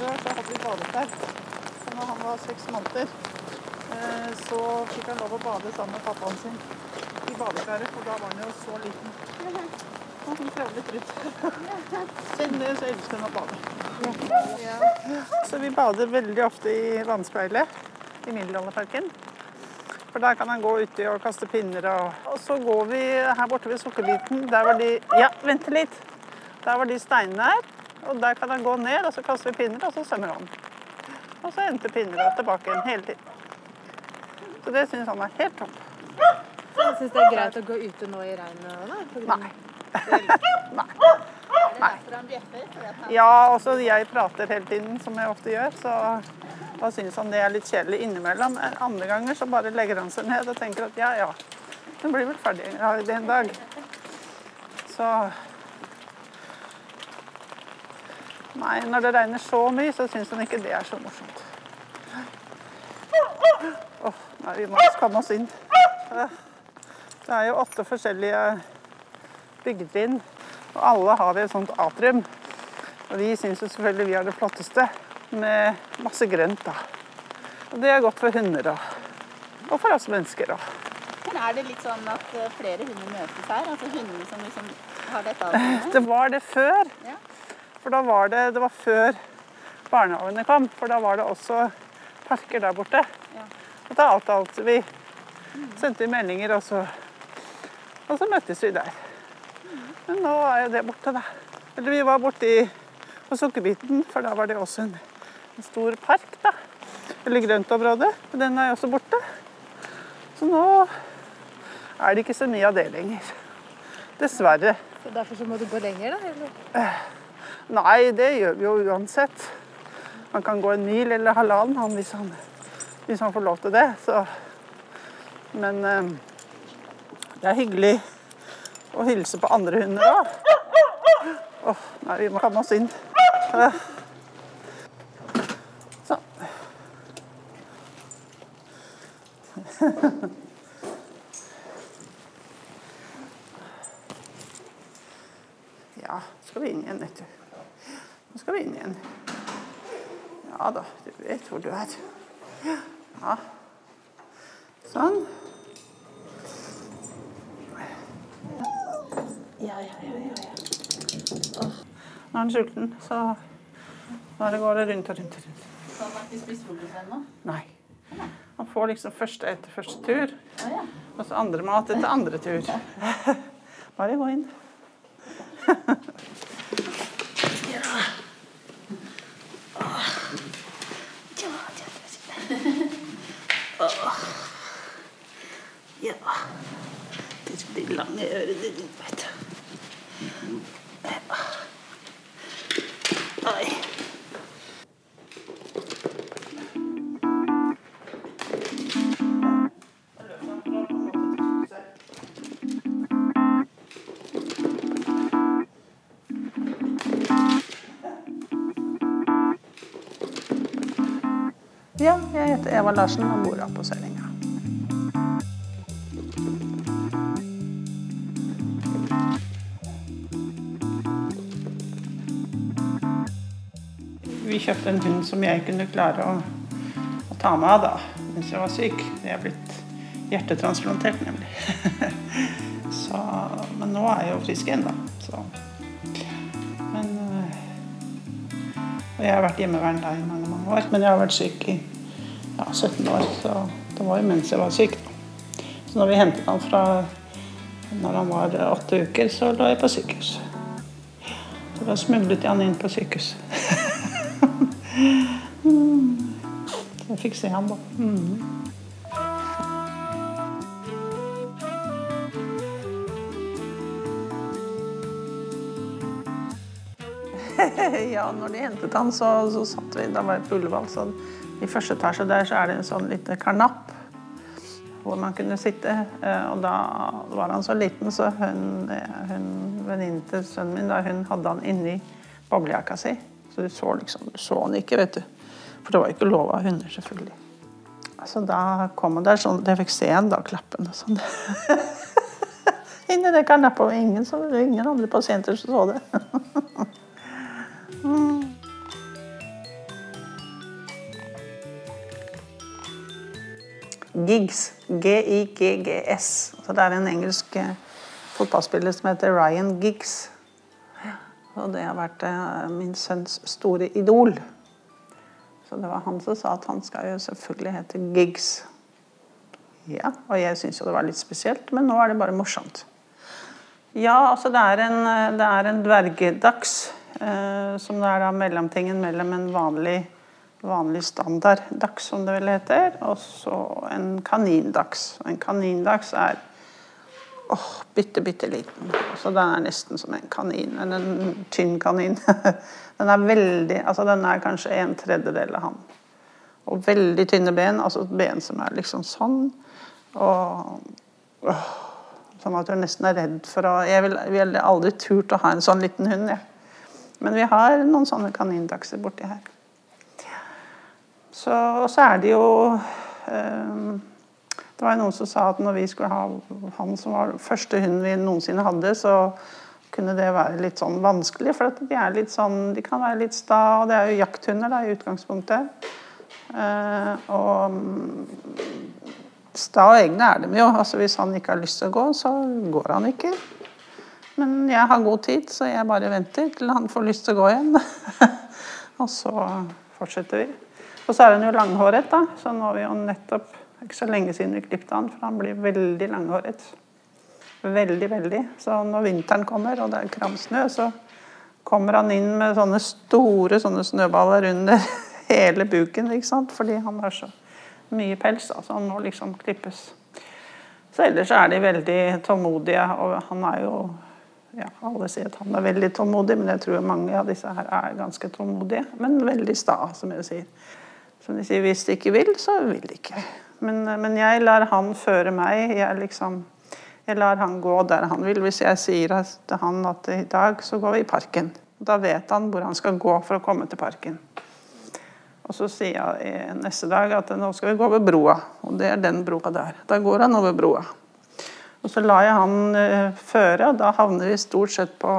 Før så hadde vi badekar. Og når han var seks måneder, eh, så fikk han lov å bade sammen med pappaen sin i badekaret, for da var han jo så liten. Han litt rundt. Siden det så elsker han å bade. Så vi bader veldig ofte i vannspeilet i Middelalderparken. For der kan han gå uti og kaste pinner. Og, og så går vi her borte ved Sukkerbiten. Der var de Ja, vent litt! Der var de steinene her. Og der kan han gå ned, og så kaster vi pinner, og så svømmer han. Og så henter pinner tilbake igjen hele tiden. Så det syns han er helt topp. Han jeg syns det er greit å gå ute nå i regnet da? Nei. Nei. Nei. Ja, også jeg prater hele tiden, som jeg ofte gjør, så da syns han det er litt kjedelig innimellom. Andre ganger så bare legger han seg ned og tenker at ja, ja, den blir vel ferdig ja, en dag. Så Nei, når det regner så mye, så syns han ikke det er så morsomt. Oh, nei, vi må komme oss inn. Det er jo åtte forskjellige byggetrinn, og alle har vi et sånt atrium. Og vi syns jo selvfølgelig vi har det flotteste, med masse grønt, da. Og det er godt for hunder og, og for oss mennesker òg. Men er det litt sånn at eh, flere hunder møtes her? Altså hundene som liksom har dette avkommet? Det var det før. Ja. For da var det, det var før barnehagene kom. For da var det også parker der borte. Ja. Og da alt, alt. Vi sendte vi meldinger, og så, og så møttes vi der. Men nå er jo det borte, da. Eller vi var borte på Sukkerbiten, for da var det også en, en stor park, da. Eller grøntområde. Den er jo også borte. Så nå er det ikke så mye av det lenger. Dessverre. Så derfor så må du gå lenger, da? Eller? Nei, det gjør vi jo uansett. Han kan gå en mil eller halvannen han, hvis, han, hvis han får lov til det. Så. Men eh, det er hyggelig å hilse på andre hunder òg. Oh, nei, vi må komme oss inn. Sånn. Ja, skal vi inn igjen, vet du. Nå skal vi inn igjen. Ja da, du vet hvor du er. Ja. Sånn. Ja, ja, ja, ja. ja. Åh. Nå er han sulten, så nå går det rundt og rundt og rundt. Så han har ikke spist frokost ennå? Nei. Han får liksom første etter første tur, og så andre mat etter andre tur. Bare gå inn. Ja, jeg heter Eva Larsen og bor på Søllinga. Vi kjøpte en hund som jeg kunne klare å, å ta meg av da, mens jeg var syk. Jeg er blitt hjertetransplantert, nemlig. så, men nå er jeg jo frisk igjen, da. Så. Men øh, Og jeg har vært hjemmeværende i mange, mange år. Men jeg har vært syk i 17 år, så det var jo mens jeg var syk. da. Så når vi hentet han fra når han var åtte uker, så lå jeg på sykehus. Så da smuglet jeg han inn på sykehus. Så jeg fikk se han da. Mm. ja, når de hentet han, så, så satt vi Da var jeg på Ullevål, så i første etasje der så er det en sånn liten karnapp hvor man kunne sitte. Eh, Og da var han så liten, så hun, hun venninnen til sønnen min, da, hun hadde han inni boblejakka si. Så du så liksom, du så han ikke, vet du. For det var ikke lov av hunder, selvfølgelig. Så da kom han der sånn, jeg fikk se han da klappen og sånn. Inni det karnappet, og ingen, ingen andre pasienter som så det. Giggs. G-i-g-g-s. Så det er en engelsk eh, fotballspiller som heter Ryan Giggs. Og det har vært eh, min sønns store idol. Så det var han som sa at han skal jo selvfølgelig hete Giggs. Ja, og jeg syns jo det var litt spesielt, men nå er det bare morsomt. Ja, altså det er en, det er en dvergedags, eh, som det er da mellomtingen mellom en vanlig, vanlig standard dachs, som det vel heter, og så en kanindachs. En kanindachs er åh, bitte, bitte liten. Så den er nesten som en kanin, men en tynn kanin. Den er veldig, altså den er kanskje en tredjedel av han. Og veldig tynne ben, altså ben som er liksom sånn. Og åh, Sånn at du nesten er redd for å Jeg ville vil aldri turt å ha en sånn liten hund, jeg. Men vi har noen sånne kanindachser borti her. Så, og så er det jo eh, Det var jo noen som sa at når vi skulle ha han som var første hunden vi noensinne hadde, så kunne det være litt sånn vanskelig. For de er litt sånn De kan være litt sta, og det er jo jakthunder da, i utgangspunktet. Eh, og sta og egne er de jo. Altså Hvis han ikke har lyst til å gå, så går han ikke. Men jeg har god tid, så jeg bare venter til han får lyst til å gå igjen. og så fortsetter vi. Og så er han jo langhåret, da. Så nå har vi jo nettopp ikke så lenge siden vi klippet han, for han blir veldig langhåret. Veldig, veldig. Så når vinteren kommer, og det er kramsnø, så kommer han inn med sånne store sånne snøballer under hele buken, ikke sant? fordi han har så mye pels. Altså han må liksom klippes. Så ellers er de veldig tålmodige, og han er jo ja, Alle sier at han er veldig tålmodig, men jeg tror mange av disse her er ganske tålmodige. Men veldig sta, som jeg sier. Som de sier, hvis de ikke vil, så vil de ikke. Men, men jeg lar han føre meg. Jeg liksom jeg lar han gå der han vil. Hvis jeg sier til han at i dag så går vi i parken, da vet han hvor han skal gå for å komme til parken. Og så sier jeg neste dag at nå skal vi gå over broa, og det er den broa der. Da går han over broa. Og så lar jeg han uh, føre, og da havner vi stort sett på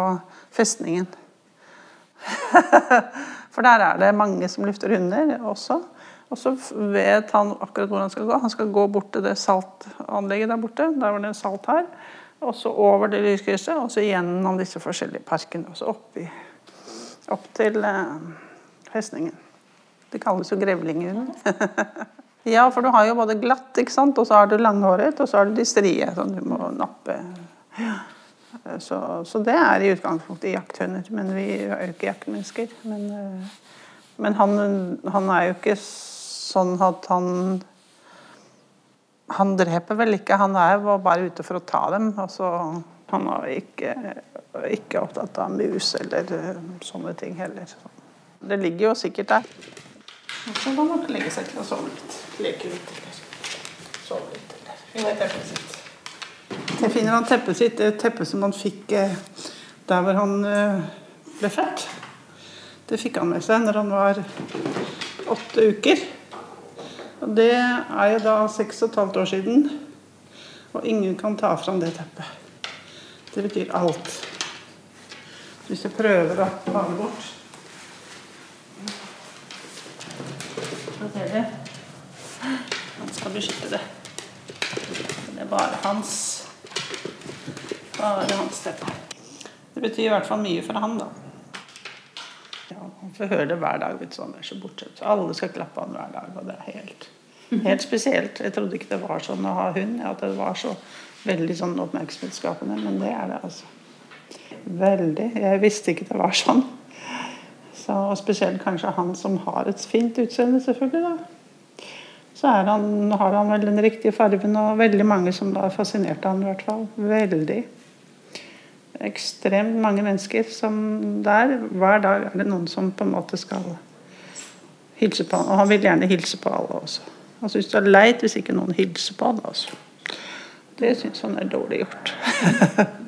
festningen. For der er det mange som lufter hunder også. Og så vet han akkurat hvor han skal gå. Han skal gå bort til det saltanlegget der borte. Der var det salt her. Og så over det lyskrysset, og så gjennom disse forskjellige parkene. Og så opp, opp til eh, festningen. Det kalles jo grevlinghunden. ja, for du har jo både glatt, ikke sant? og så har du langhåret, og så har du de strie som du må nappe. Så, så, det er i utgangspunktet jakthunder. Men vi er jo ikke jaktmennesker. Men, men han, han, er jo ikke sånn at han Han dreper vel ikke, han er bare ute for å ta dem. Altså, han er ikke, ikke opptatt av mus eller sånne ting heller. Det ligger jo sikkert der. Så da må man legge seg til å sove litt. Leke litt eller sove litt. Eller. Finne vet. Jeg finner han teppet sitt, det teppet som han fikk eh, der hvor han eh, ble født. Det fikk han med seg når han var åtte uker. Og det er jo da seks og et halvt år siden. Og ingen kan ta fram det teppet. Det betyr alt. Hvis jeg prøver å ta det bort Så ser dere. Han skal beskytte det. Det er bare hans Bare hans teppe. Det betyr i hvert fall mye for han, da. Ja, han får høre det hver dag. Vet du, sånn, er så bortsett. Alle skal klappe han hver dag. Og det er helt, helt spesielt. Jeg trodde ikke det var sånn å ha hund. At det var så veldig sånn oppmerksomhetsskapende. Men det er det, altså. Veldig. Jeg visste ikke det var sånn. Så, og spesielt kanskje han som har et fint utseende, selvfølgelig. da. Så han, har han vel den riktige fargen, og veldig mange som da fascinerte han i hvert fall. Veldig ekstremt mange mennesker som der Hver dag er det noen som på en måte skal hilse på han. Og han vil gjerne hilse på alle også. Han syns det er leit hvis ikke noen hilser på han. Også. Det syns han er dårlig gjort.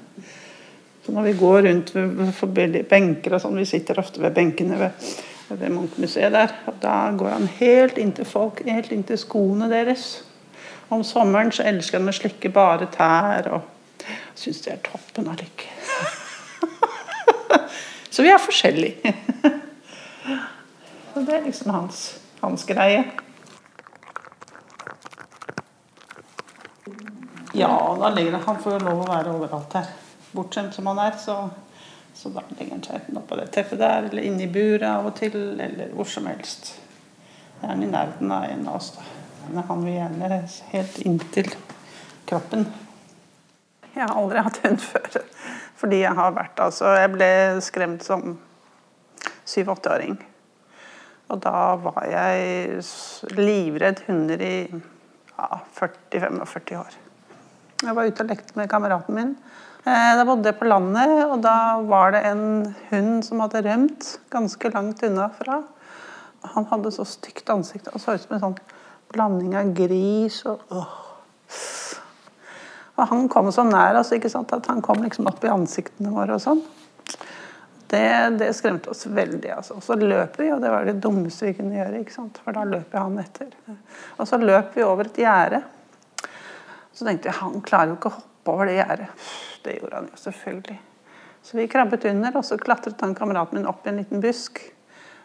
så når vi går rundt ved benker og sånn, vi sitter ofte ved benkene ved, ved Munchmuseet der, og da går han helt inntil folk, helt inntil skoene deres. Om sommeren så elsker han å slikke bare tær og syns det er toppen av lykke. Så vi er forskjellige. Så det er liksom hans, hans greie. Ja, da legger han, får jo lov å være overalt her. Bortskjemt som han er, så, så da legger han seg enten oppå det teppet der, eller inni i buret av og til, eller hvor som helst. Det er han i nærheten av en av oss, da. Men han vil gjerne helt inntil kroppen. Jeg har aldri hatt hund før. Fordi jeg har vært altså Jeg ble skremt som syv-åtteåring. Og da var jeg livredd hunder i ja, 40-45 år. Jeg var ute og lekte med kameraten min. Eh, Da bodde jeg på landet, og da var det en hund som hadde rømt ganske langt unna fra. Han hadde så stygt ansikt og så ut som en sånn blanding av gris og åh. Og han kom så nær oss ikke sant, at han kom liksom opp i ansiktene våre og sånn. Det, det skremte oss veldig. altså. Så løp vi, og det var det dummeste vi kunne gjøre. ikke sant? For da løp han etter. Og så løp vi over et gjerde. Så tenkte jeg han klarer jo ikke å hoppe over det gjerdet. Det gjorde han jo selvfølgelig. Så vi krabbet under, og så klatret han kameraten min opp i en liten busk.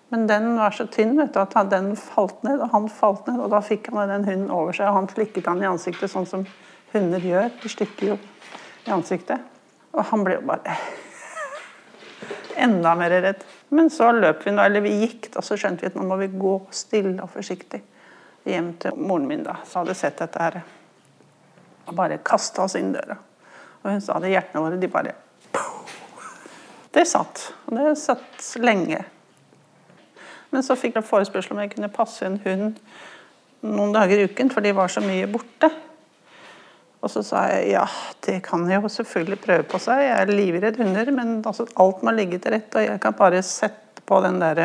Men den var så tynn vet du, at den falt ned, og han falt ned. Og da fikk han den hunden over seg, og han flikket han i ansiktet sånn som hunder gjør. De stikker jo i ansiktet. Og han ble jo bare enda mer redd. Men så løp vi nå, eller vi gikk, da, så skjønte vi at nå må vi gå stille og forsiktig hjem til moren min, da, som hadde sett dette her. Og bare kasta oss inn døra. Og hun sa det, hjertene våre, de bare Det satt. Og det satt lenge. Men så fikk jeg forespørsel om jeg kunne passe en hund noen dager i uken, for de var så mye borte. Og så sa jeg ja, det kan jeg jo selvfølgelig prøve på seg. Jeg er livredd hunder, men altså, alt må ligge til rette, og jeg kan bare sette på den der,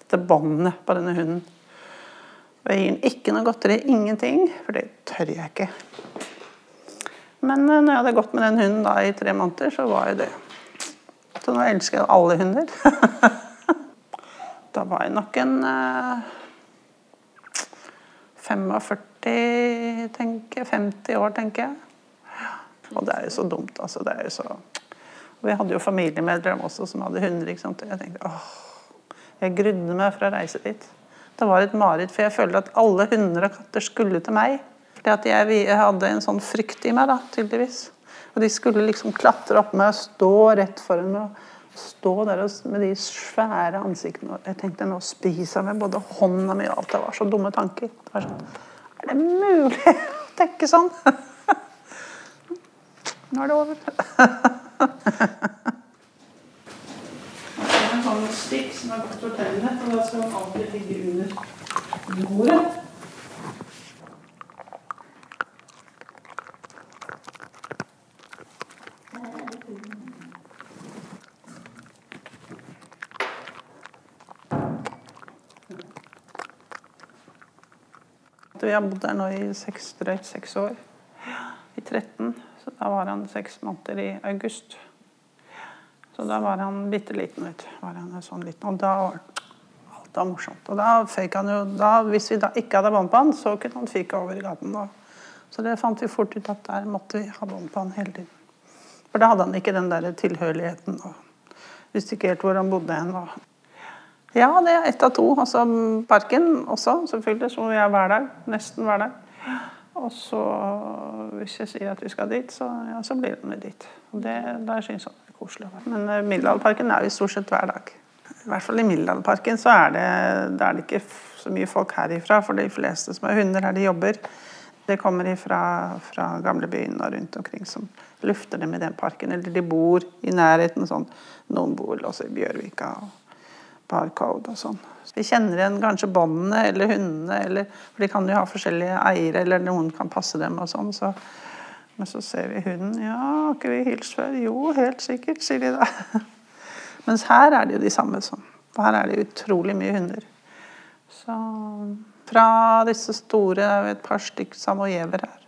dette båndet på denne hunden. Og jeg gir den ikke noe godteri, ingenting, for det tør jeg ikke. Men eh, når jeg hadde gått med den hunden da i tre måneder, så var jeg det. Så nå elsker jeg alle hunder. da var jeg nok en eh, 45, tenker jeg. 50 år, tenker jeg. Og det er jo så dumt, altså. Det er jo så Vi hadde jo familiemedlem også som hadde hunder. ikke sant? Og jeg tenkte åh, jeg grudde meg for å reise dit. Det var et mareritt, for jeg følte at alle hunder og katter skulle til meg. Fordi at jeg, jeg hadde en sånn frykt i meg, da, tydeligvis. Og de skulle liksom klatre opp meg og stå rett foran meg. Stå der med de svære ansiktene. Og jeg tenkte nå spiser jeg med både hånda mi og alt. Det var så dumme tanker. Det var sånn, er det mulig å tenke sånn? Nå er det over. en sånn stikk som er gått for tennene, og da skal man alltid ligge under bordet. Vi har bodd der nå i seks, drøyt seks år. I 13. Så da var han seks måneder i august. Så da var han bitte liten, vet du. Sånn liten. Og da var alt var morsomt. Og da føyk han jo da, Hvis vi da ikke hadde bånd på han, så kunne han fyke over gaten. da. Så det fant vi fort ut at der måtte vi ha bånd på han hele tiden. For da hadde han ikke den der tilhørigheten. og Visste ikke helt hvor han bodde hen. og ja, det er ett av to. Altså parken også, selvfølgelig, som vi er hver dag. Nesten hver dag. Og så, hvis jeg sier at vi skal dit, så, ja, så blir det med dit. Og det, da syns han det er koselig. Men uh, Middelalderparken er vi stort sett hver dag. I hvert fall i Middelalderparken så er det, det er ikke så mye folk herifra, for de fleste som er hunder her, de jobber. Det kommer ifra, fra gamlebyen og rundt omkring som lufter dem i den parken. Eller de bor i nærheten. sånn. Noen bor også i Bjørvika. og barcode og sånn. Vi kjenner igjen kanskje båndene eller hundene, eller, for de kan jo ha forskjellige eiere, eller noen kan passe dem og sånn. Så, men så ser vi hunden. Ja, har ikke vi hilst før? Jo, helt sikkert, sier de da. Mens her er det jo de samme sånn. Her er det utrolig mye hunder. Så fra disse store, et par stykk samoyever her,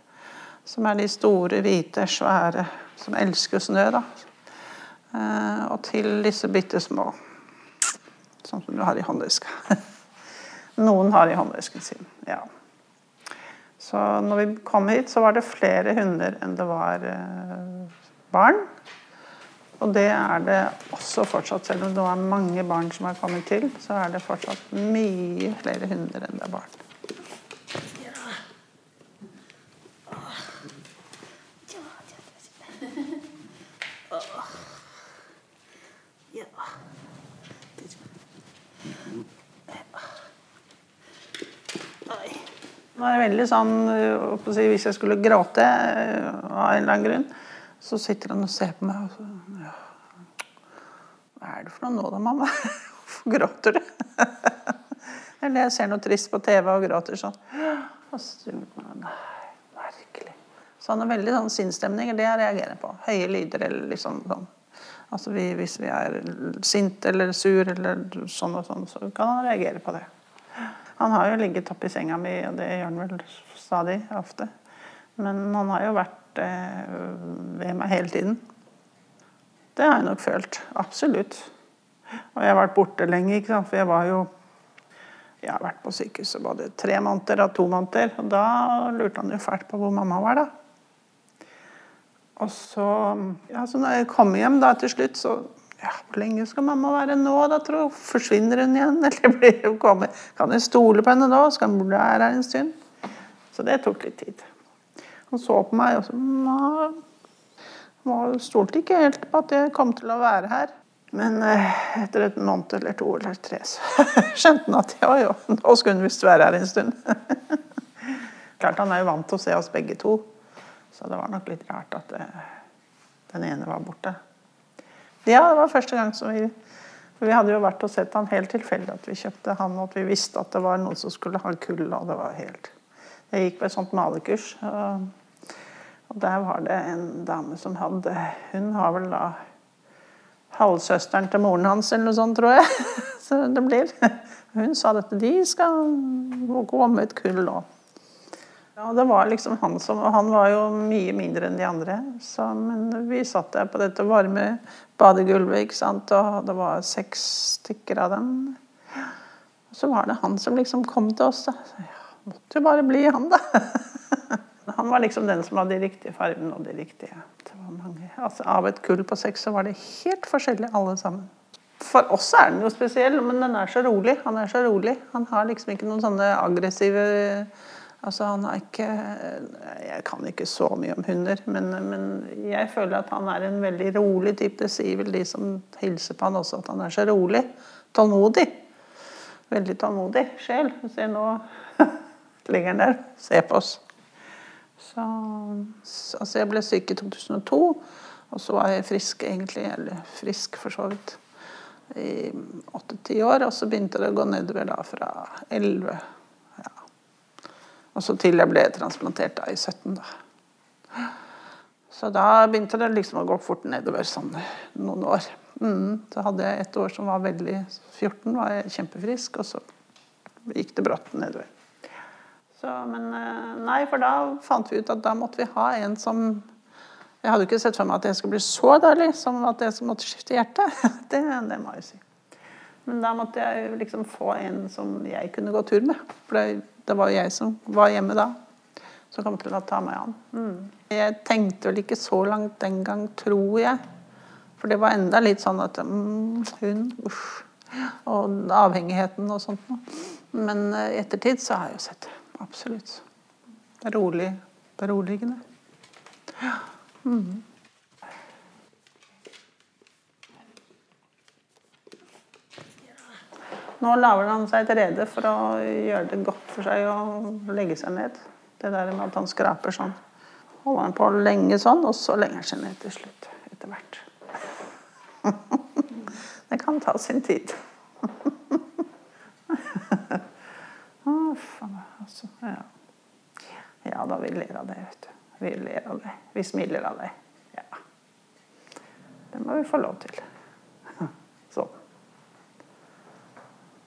som er de store, hvite, svære, som elsker snø, da. Eh, og til disse bitte små sånn som du har i håndveska. Noen har i håndvesken sin, ja. Så når vi kom hit, så var det flere hunder enn det var eh, barn. Og det er det også fortsatt. Selv om det var mange barn som har kommet til, så er det fortsatt mye flere hunder enn det er barn. Nå er veldig sånn si, Hvis jeg skulle gråte øh, av en eller annen grunn, så sitter han og ser på meg og så ja. Hva er det for noe nå da, mamma? Hvorfor gråter du? Eller jeg ser noe trist på TV og gråter sånn. Og så, nei, merkelig. Så han har veldig sånn sinnsstemninger. Det jeg reagerer på. Høye lyder eller liksom sånn. Altså vi, Hvis vi er sint eller sur eller sånn og sånn, så kan han reagere på det. Han har jo ligget oppi senga mi, og det gjør han vel stadig ofte. Men han har jo vært eh, ved meg hele tiden. Det har jeg nok følt. Absolutt. Og jeg har vært borte lenge, ikke sant? for jeg var jo Jeg har vært på sykehuset både tre måneder og to måneder. Og da lurte han jo fælt på hvor mamma var, da. Og så, ja, så når jeg kom hjem da til slutt, så ja, Hvor lenge skal mamma være nå, da, tro? Forsvinner hun igjen? Eller blir hun kommet? Kan jeg stole på henne da? Skal hun være her en stund? Så det tok litt tid. Han så på meg og så stolte ikke helt på at jeg kom til å være her. Men eh, etter et måned eller to eller tre så skjønte han at ja, jo, nå skulle hun visst være her en stund. Klart Han er jo vant til å se oss begge to, så det var nok litt rart at eh, den ene var borte. Ja, det var første gang som vi for Vi hadde jo vært og sett han helt tilfeldig at vi kjøpte han, og at vi visste at det var noen som skulle ha kull. og det var helt... Jeg gikk på et sånt malekurs, og, der var det en dame som hadde Hun har vel da halvsøsteren til moren hans eller noe sånt, tror jeg. Så det blir. Hun sa at de skal gå med et kull nå. Ja, det var liksom han som Og han var jo mye mindre enn de andre. Så, men vi satt der på dette varme badegulvet, ikke sant, og det var seks stykker av dem. Og så var det han som liksom kom til oss. ja, måtte jo bare bli han, da. Han var liksom den som hadde de riktige fargene og de riktige det var mange. Altså, Av et kull på seks så var det helt forskjellig alle sammen. For oss er den jo spesiell, men den er så rolig. Han er så rolig. Han har liksom ikke noen sånne aggressive Altså, han er ikke Jeg kan ikke så mye om hunder, men, men, jeg føler at han er en veldig rolig type. Det sier vel de som hilser på han også, at han er så rolig. Tålmodig. Veldig tålmodig sjel. Se nå ligger han der. Se på oss. Så, altså jeg ble syk i 2002, og så var jeg frisk egentlig, eller frisk for så vidt, i åtte-ti år. Og så begynte det å gå nedover da fra elleve og så til jeg ble transplantert da i 17. da. Så da begynte det liksom å gå fort nedover sånn noen år. Mm. Så hadde jeg et år som var veldig 14, var jeg kjempefrisk, og så gikk det brått nedover. Så, men eh, nei, for da fant vi ut at da måtte vi ha en som Jeg hadde ikke sett for meg at jeg skulle bli så dårlig som at jeg måtte skifte hjerte. Det, det må jeg si. Men da måtte jeg liksom få en som jeg kunne gå tur med. For det, det var jo jeg som var hjemme da. Som kom til å ta meg an. Mm. Jeg tenkte vel ikke så langt den gang, tror jeg. For det var enda litt sånn at mm, hun uff. Og avhengigheten og sånt noe. Men eh, i ettertid så har jeg jo sett det. Absolutt. Rolig. Beroligende. Ja. Mm. Nå lager han seg til rede for å gjøre det godt for seg å legge seg ned. Det der med at han skraper sånn. Holder han på lenge sånn, og så legger han seg ned til slutt. Etter hvert. det kan ta sin tid. altså, ja. ja da, vi ler av det, vet du. Vi ler av det. Vi smiler av det. Ja. Det må vi få lov til. Sånn.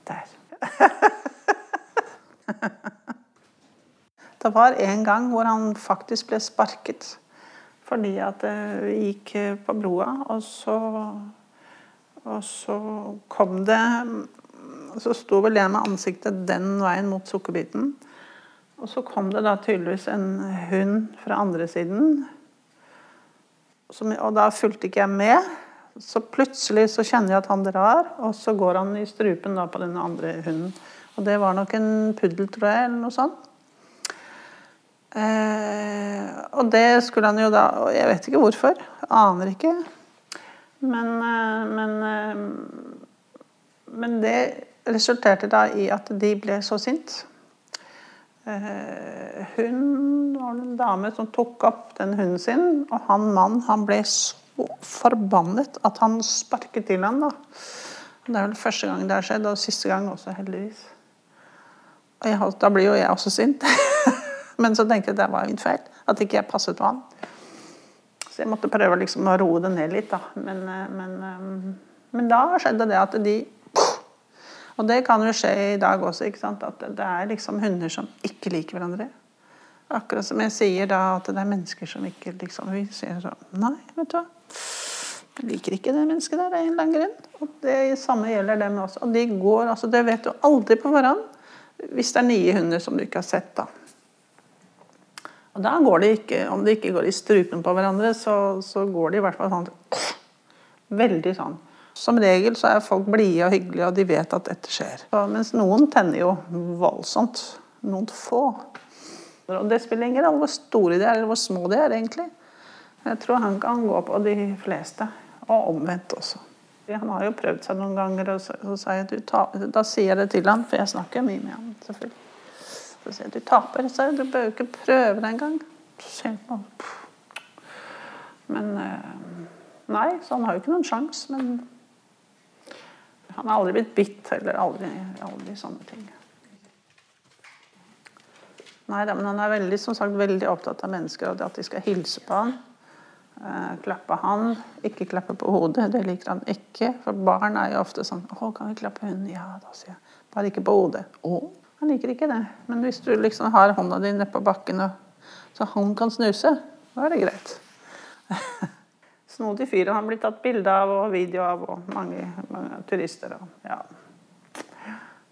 Der. Det var en gang hvor han faktisk ble sparket fordi at det gikk på broa, og så Og så kom det Så sto vel jeg med ansiktet den veien mot sukkerbiten. Og så kom det da tydeligvis en hund fra andre siden. Som, og da fulgte ikke jeg med. Så plutselig så kjenner jeg at han drar, og så går han i strupen da på den andre hunden. Og det var nok en puddel, tror jeg, eller noe sånt. Eh, og det skulle han jo da Og jeg vet ikke hvorfor. Aner ikke. Men, eh, men, eh, men det resulterte da i at de ble så sint. Eh, hun var en dame som tok opp den hunden sin, og han mann han ble så forbannet at han sparket til ham. Da. Det er vel første gang det har skjedd, og siste gang også, heldigvis. Og jeg, da blir jo jeg også sint. Men så tenkte jeg at det var min feil. At ikke jeg passet på han. Så jeg måtte prøve liksom å roe det ned litt. Da. Men, eh, men, eh, men da skjedde det at de Og det kan jo skje i dag også. ikke sant? At det er liksom hunder som ikke liker hverandre. Akkurat som jeg sier da at det er mennesker som ikke liksom Vi sier sånn Nei, vet du hva. Jeg liker ikke det mennesket der av en eller annen grunn. Og det samme gjelder dem også. Og de går, altså Det vet du aldri på forhånd. Hvis det er nye hunder som du ikke har sett. da. Og da går de ikke, Om de ikke går i strupen på hverandre, så, så går de i hvert fall sånn Veldig sånn. Som regel så er folk blide og hyggelige, og de vet at dette skjer. Så, mens noen tenner jo voldsomt. Noen få. Og Det spiller ingen rolle hvor store de er, eller hvor små de er, egentlig. Jeg tror han kan gå på de fleste. Og omvendt også. Han har jo prøvd seg noen ganger, og så, så sier jeg, ta, da sier jeg det til han, for jeg snakker mye med han, selvfølgelig. Så sier du taper, så du bør jo ikke prøve det engang. Men eh, Nei, så han har jo ikke noen sjanse. Men han har aldri blitt bitt eller aldri, aldri sånne ting. Nei da, men han er veldig, som sagt, veldig opptatt av mennesker og at de skal hilse på han. Eh, klappe han, ikke klappe på hodet. Det liker han ikke. For barn er jo ofte sånn 'Å, kan vi klappe hunden?' Ja, da sier jeg. Bare ikke på hodet. Å, han liker ikke det. Men hvis du liksom har hånda di nedpå bakken, så han kan snuse, da er det greit. Snodig fyr. Han blir tatt bilde av og video av og mange, mange turister. Og, ja.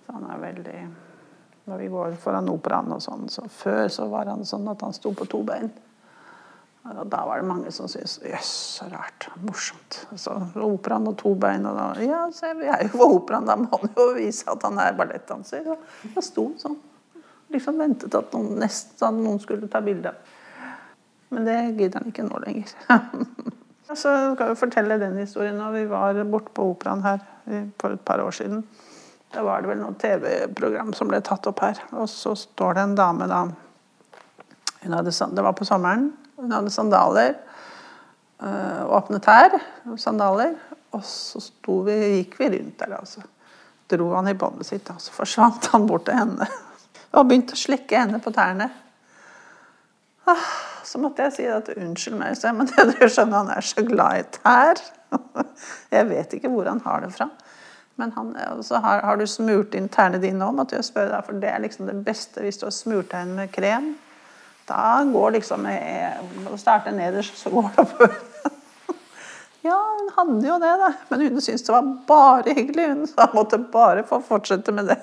Så han er veldig Når vi går foran operaen og sånn, så før så var han sånn at han sto på to bein. Og da var det mange som syntes jøss, så rart. Morsomt. Så operaen og to bein. Og da, ja, se, vi er jo på operaen, da må han jo vise at han er ballettdanser. Og da sto sånn. Liksom ventet at noen, nesten noen skulle ta bilde. Men det gidder han ikke nå lenger. så skal vi fortelle den historien. Når vi var borte på operaen her for et par år siden, da var det vel noe TV-program som ble tatt opp her. Og så står det en dame da Det var på sommeren. Hun hadde sandaler. Øh, åpne tær, sandaler. Og så vi, gikk vi rundt der. altså. Dro han i båndet sitt, og så forsvant han bort til henne. Og begynte å slikke henne på tærne. Ah, så måtte jeg si at unnskyld meg, men du skjønner han er så glad i tær. Jeg vet ikke hvor han har det fra. Men han, altså, har, har, du smurt inn tærne dine nå, måtte jeg spørre deg, for det er liksom det beste hvis du har smurt deg inn med krem da går liksom Å starte nederst, så går det oppover. Ja, hun hadde jo det, da. Men hun syntes det var bare hyggelig. Hun sa måtte bare få fortsette med det.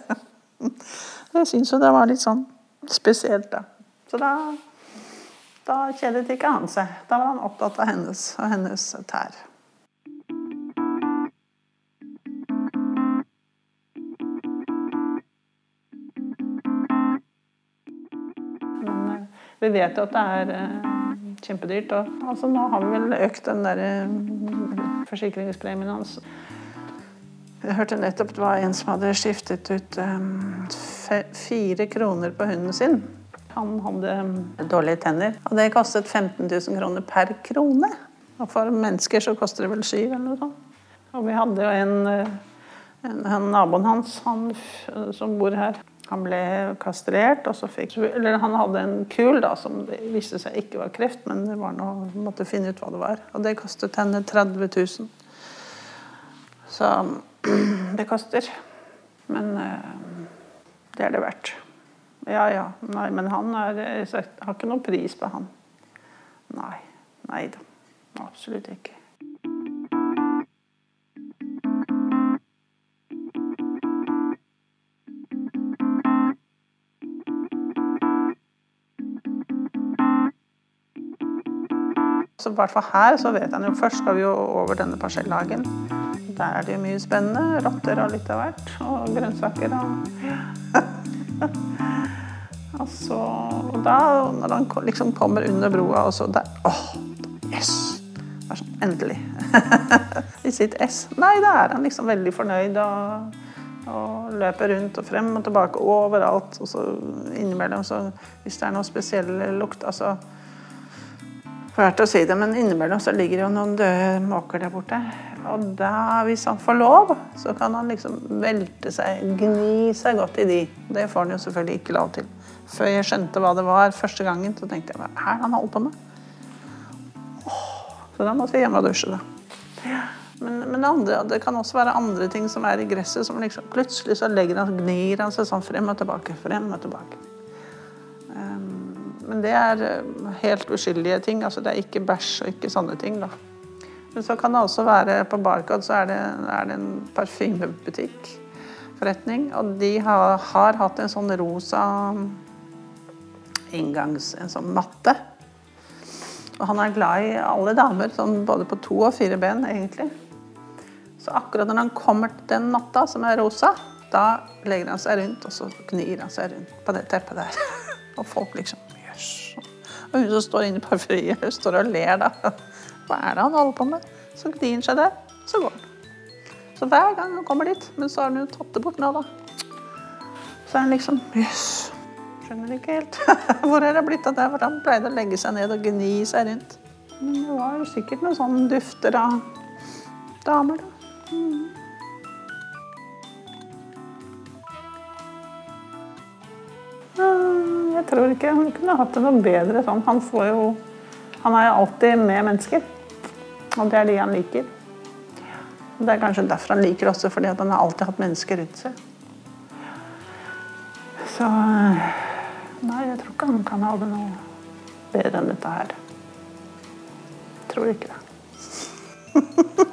Jeg syns jo det var litt sånn spesielt, da. Så da, da kjedet ikke han seg. Da var han opptatt av hennes og hennes tær. Vi vet jo at det er eh, kjempedyrt. Og, altså, nå har vi vel økt den der eh, forsikringspremien hans. Jeg hørte nettopp det var en som hadde skiftet ut um, fire kroner på hunden sin. Han hadde dårlige tenner, og det kostet 15 000 kroner per krone. Og for mennesker så koster det vel syv eller noe sånt. Og vi hadde jo en, en, en naboen hans han, som bor her. Han ble kastrert, og så fikk Eller han hadde en kul da, som viste seg ikke var kreft, men det var noe, måtte finne ut hva det var. Og det kostet henne 30 000. Så det koster. Men uh, det er det verdt. Ja ja. Nei, men han er, har ikke noen pris på han. Nei. Nei da. Absolutt ikke. I hvert fall her så vet han jo Først skal vi jo over denne parsellhagen. Der er det jo mye spennende. Rotter og litt av hvert. Og grønnsaker og Og så Og da, når han liksom kommer under broa, og så der Åh, yes! Det er sånn Endelig. I sitt ess. Nei, da er han liksom veldig fornøyd og Og løper rundt og frem og tilbake overalt. Og så innimellom, så hvis det er noe spesiell lukt altså Fælt å si det, men innimellom så ligger det jo noen døde måker der borte. Og da, hvis han får lov, så kan han liksom velte seg, gni seg godt i de. Det får han jo selvfølgelig ikke lov til. Før jeg skjønte hva det var første gangen, så tenkte jeg hva er det han holder på med? Så da måtte jeg hjem og dusje, da. Men, men andre, det kan også være andre ting som er i gresset. som liksom, Plutselig så legger han, gnir han seg sånn frem og tilbake, frem og tilbake. Men det er eh, helt uskyldige ting. altså Det er ikke bæsj og ikke sånne ting. da. Men så kan det også være på Barcode så er det, er det en parfymebutikk. Forretning, og de har, har hatt en sånn rosa inngangs... En sånn matte. Og han er glad i alle damer, sånn både på to og fire ben, egentlig. Så akkurat når han kommer til den matta som er rosa, da legger han seg rundt, og så gnir han seg rundt på det teppet der. Og folk liksom. Og hun som står inne i parfyriet, står og ler, da. Hva er det han holder på med? Så gnir han seg der, så går han. Så hver gang han kommer dit, men så har han jo tatt det bort nå, da. Så er han liksom Jøss. Skjønner ikke helt. Hvor er det blitt av det? For han pleide å legge seg ned og gni seg rundt. Men det var jo sikkert noen sånne dufter av damer, da. Mm. Tror ikke han kunne hatt det noe bedre sånn. Han jo Han er jo alltid med mennesker. Og det er de han liker. Og Det er kanskje derfor han liker også, fordi han har alltid hatt mennesker rundt seg. Så Nei, jeg tror ikke han kan ha det noe bedre enn dette her. Jeg tror ikke det.